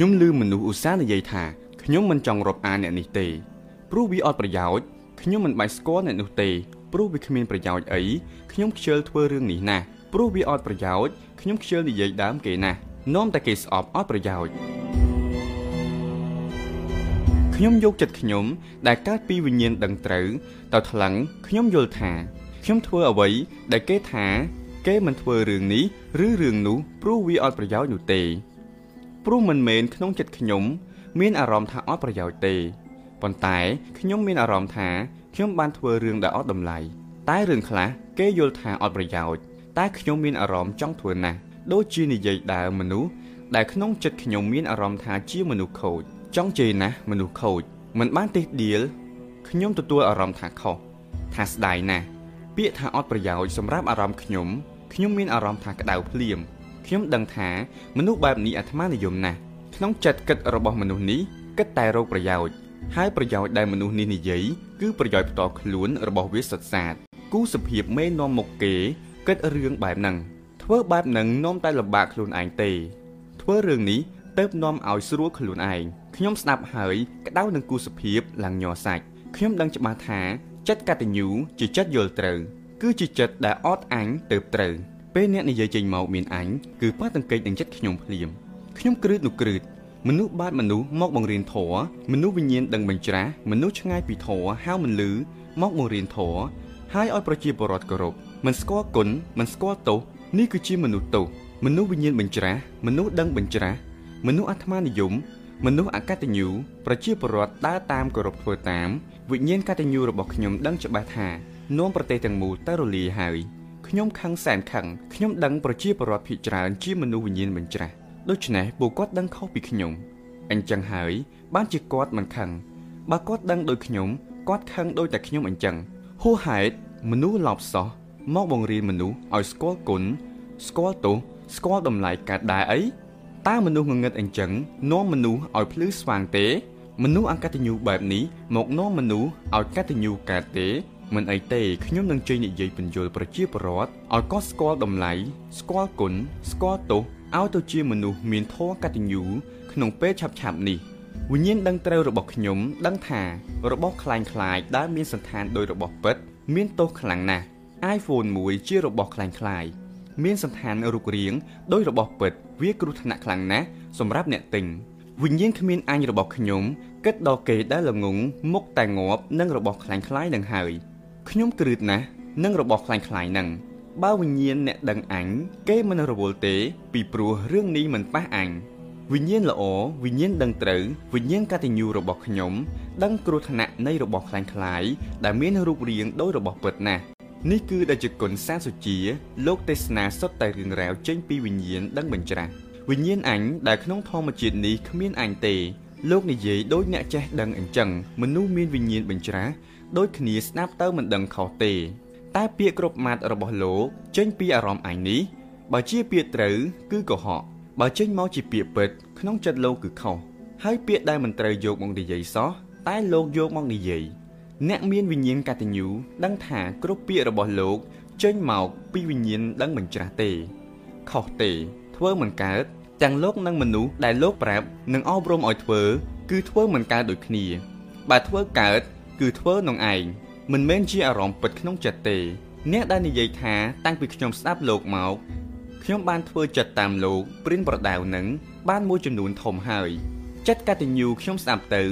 ខ្ញុំឮមនុស្សឧស្សាហ៍និយាយថាខ្ញុំមិនចង់រាប់អានអ្នកនេះទេព្រោះវាអត់ប្រយោជន៍ខ្ញុំមិនបាច់ស្គាល់អ្នកនោះទេព្រោះវាគ្មានប្រយោជន៍អីខ្ញុំខ្ជិលធ្វើរឿងនេះណាស់ព្រោះវាអត់ប្រយោជន៍ខ្ញុំខ្ជិលនិយាយដើមគេណាស់នាំតែគេស្អប់អត់ប្រយោជន៍ខ្ញុំយកចិត្តខ្ញុំ ដែលកើតពីវិញ្ញាណដឹងត្រូវទៅថ្លឹងខ្ញុំយល់ថាខ្ញុំធ្វើអ្វីដែលគេថា គេមិនធ្វើរឿងនេះឬរឿងនោះព្រោះវាអត់ប្រយោជន៍នោះទេ ព្រោះមិនមែនក្នុងចិត្តខ្ញុំ មានអារម្មណ៍ថាអត់ប្រយោជន៍ទេប៉ុន្តែខ្ញុំមានអារម្មណ៍ថាខ្ញុំបានធ្វើរឿងដែលអត់តម្លៃតែរឿងខ្លះគេយល់ថាអត់ប្រយោជន៍តែខ្ញុំមានអារម្មណ៍ចង់ធ្វើណាស់ដូចជានិយាយដើមមនុស្សដែលក្នុងចិត្តខ្ញុំមានអារម្មណ៍ថាជាមនុស្សខូចចង់ជេរណាស់មនុស្សខូចមិនបានទេដៀលខ្ញុំទទួលអារម្មណ៍ថាខុសថាស្ដាយណាស់ពាក្យថាអត់ប្រយោជន៍សម្រាប់អារម្មណ៍ខ្ញុំខ្ញុំមានអារម្មណ៍ថាក្តៅភ្លាម ខ្ញុំដឹងថាមនុស្សបែបនេះអាត្មានិយមណាស់ក្នុងចិត្តគិតរបស់មនុស្សនេះគិតតែរកប្រយោជន៍ហើយប្រយោជន៍ដែលមនុស្សនេះនិយាយគឺប្រយោជន៍ផ្ទាល់ខ្លួនរបស់វាសុទ្ធសាធគូសភាពមេនាំមុខគេគិតរឿងបែបហ្នឹងធ្វើបែបហ្នឹងនាំតែលំបាកខ្លួនឯងទេ ធ្វើរឿងនេះទៅនាំឲ្យស្រួលខ្លួនឯងខ្ញុំស្ដាប់ហើយក្តៅនឹងគូសភាពឡើងញ័រសាច់ខ្ញុំដឹងច្បាស់ថាចិត្តកតញ្ញូជាចិត្តយល់ត្រូវគឺជាចិត្តដែលអត់អញទៅត្រូវ ពេលអ្នកនិយាយចេញមកមានអញគឺប៉ះតង្កេតនឹងចិត្តខ្ញុំភ្លាមខ្ញុំគ្រឺតនោះគ្រឺតមនុស្សបាតមនុស្សមកបង្រៀនធម៌មនុស្សវិញ្ញាណដឹងបញ្ច្រាស់មនុស្សឆ្ងាយពីធម៌ហៅមិនលឺមកបង្រៀនធម៌ហើយឲ្យប្រជាពលរដ្ឋគោរពមិនស្គាល់គុណមិនស្គាល់ទោសនេះគឺជាមនុស្សទោសមនុស្សវិញ្ញាណបញ្ច្រាស់មនុស្សដឹងបញ្ច្រាស់មនុស្សអាត្មានិយមមនុស្សអកតញ្ញូប្រជាពលរដ្ឋដើរតាមគោរពធ្វើតាមវិញ្ញាណកតញ្ញូរបស់ខ្ញុំដឹងច្បាស់ថានាំប្រទេសទាំងមូលទៅរលាយហើយ ខ្ញុំខឹងសែនខឹងខ្ញុំដឹងប្រជាពលរដ្ឋភាគច្រើនជាមនុស្សវិញ្ញាណបញ្ច្រាស់ដូច្នេះពួកគាត់ដឹងខុសពីខ្ញុំអញ្ចឹងហើយ បានជាគាត់មិនខឹងបើគាត់ដឹងដូចខ្ញុំគាត់ខឹងដូចតែខ្ញុំអញ្ចឹងហួហេតុមនុស្សឡប់សោះមកបង្រៀនមនុស្សឲ្យស្គាល់គុណស្គាល់ទោសស្គាល់តម្លៃកើតដែរអីតើមនុស្សងងឹតអញ្ចឹងនាំមនុស្សឲ្យភ្លឺស្វាងទេ មនុស្សអកតញ្ញូបែបនេះមកនាំមនុស្សឲ្យកតញ្ញូកើតទេ មិនអីទេខ្ញុំនឹងជ័យនិយាយបញ្យលប្រជាពលរដ្ឋឲ្យគាត់ស្គាល់តម្លៃស្គាល់គុណស្គាល់ទោសឲ្យទៅជាមនុស្សមានធម៌កតញ្ញូក្នុងពេលឆាប់ឆាប់នេះវិញ្ញាណដឹងត្រូវរបស់ខ្ញុំដឹងថារបស់คล้ายคล้ายដែលមានសន្តានដោយរបស់ពិតមានទោសខ្លាំងណាស់ iPhone 1ជារបស់คล้ายคล้ายមានសន្តានរូបរាងដោយរបស់ពិតវាគ្រោះថ្នាក់ខ្លាំងណាស់សម្រាប់អ្នកទិញវិញ្ញាណគ្មានអញរបស់ខ្ញុំគិតដល់គេដែលល្ងងមុខតែងាប់នឹងរបស់คล้ายคล้ายនឹងហើយ ខ្ញុំក្រឹតណាស់នឹងរបស់ខ្លាញ់ខ្លាញ់ហ្នឹងបើវិញ្ញាណអ្នកដឹងអញគេមិនរវល់ទេ ពីព្រោះរឿងនេះមិនប៉ះអញវិញ្ញាណល្អវិញ្ញាណដឹងត្រូវវិញ្ញាណកតញ្ញូរបស់ខ្ញុំដឹងគ្រោះថ្នាក់នៃរបស់ខ្លាញ់ខ្លាយដែលមានរូបរាងដោយរបស់ពិតណាស់នេះគឺដែលជាគុណសាសុជា លោកទេសនាសុទ្ធតែរឿងរ៉ាវចេញពីវិញ្ញាណដឹងបញ្ច្រាស់វិញ្ញាណអញដែលក្នុងធម្មជាតិនេះគ្មានអញទេលោកនិយាយដោយអ្នកចេះដឹងអញ្ចឹងមនុស្សមានវិញ្ញាណបញ្ច្រាស់ ដូចគ្នាស្ដាប់ទៅមិនដឹងខុសទេ តែពាក្យគ្រប់ម៉ាត់របស់លោកចេញពីអារម្មណ៍អញនេះបើជាពាក្យត្រូវគឺកុហកបើចេញមកជាពាក្យពិត ក្នុងចិត្តលោកគឺខុសហើយពាក្យដែលមិនត្រូវយកមកនិយាយសោះតែលោកយកមកនិយាយអ្នកមានវិញ្ញាណកតញ្ញូដឹងថាគ្រប់ពាក្យរបស់លោកចេញមកពីវិញ្ញាណដឹងមិនច្រាស់ទេ ខុសទេ ធ្វើមិនកើតទាំងលោកនិងមនុស្សដែលលោកប្រាប់និងអប់រំឲ្យធ្វើ គឺធ្វើមិនកើតដូចគ្នាបើធ្វើកើត គឺធ្វើនឹងឯងមិនមែនជាអារម្មណ៍ពិតក្នុងចិត្តទេ អ្នកដែលនិយាយថាតាំងពីខ្ញុំស្ដាប់លោកមកខ្ញុំបានធ្វើចិត្តតាមលោកព្រិនប្រដៅនឹងបានមួយចំនួនធំហើយចិត្តកតញ្ញូខ្ញុំស្ដាប់ទៅ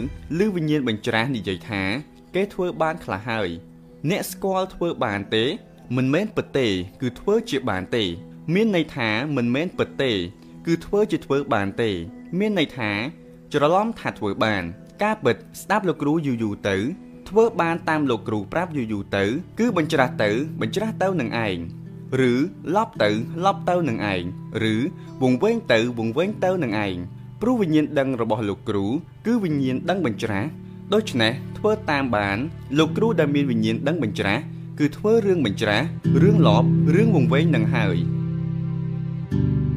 ឬវិញ្ញាណបញ្ច្រាស់និយាយថា គេធ្វើបានខ្លះហើយ អ្នកស្គាល់ធ្វើបានទេ មិនមែនពិតទេ គឺធ្វើជាបានទេ មានន័យថាមិនមែនពិតទេ គឺធ្វើជាធ្វើបានទេ មានន័យថា ច្រឡំថាធ្វើបាន ការពិតស្ដាប់លោកគ្រូយូរយូរទៅ ធ្វើបានតាមលោកគ្រូប្រាប់យូរយូរទៅ គឺបញ្ច្រាស់ទៅ បញ្ច្រាស់ទៅនឹងឯងឬឡប់ទៅឡប់ទៅនឹងឯងឬវង្វេងទៅវង្វេងទៅនឹងឯងព្រោះវិញ្ញាណដឹងរបស់លោកគ្រូ គឺវិញ្ញាណដឹងបញ្ច្រាស់ដូច្នេះធ្វើតាមបានលោកគ្រូដែលមានវិញ្ញាណដឹងបញ្ច្រាស់គឺធ្វើរឿងបញ្ច្រាស់រឿងលបរឿងវង្វេងនឹងហើយ thank you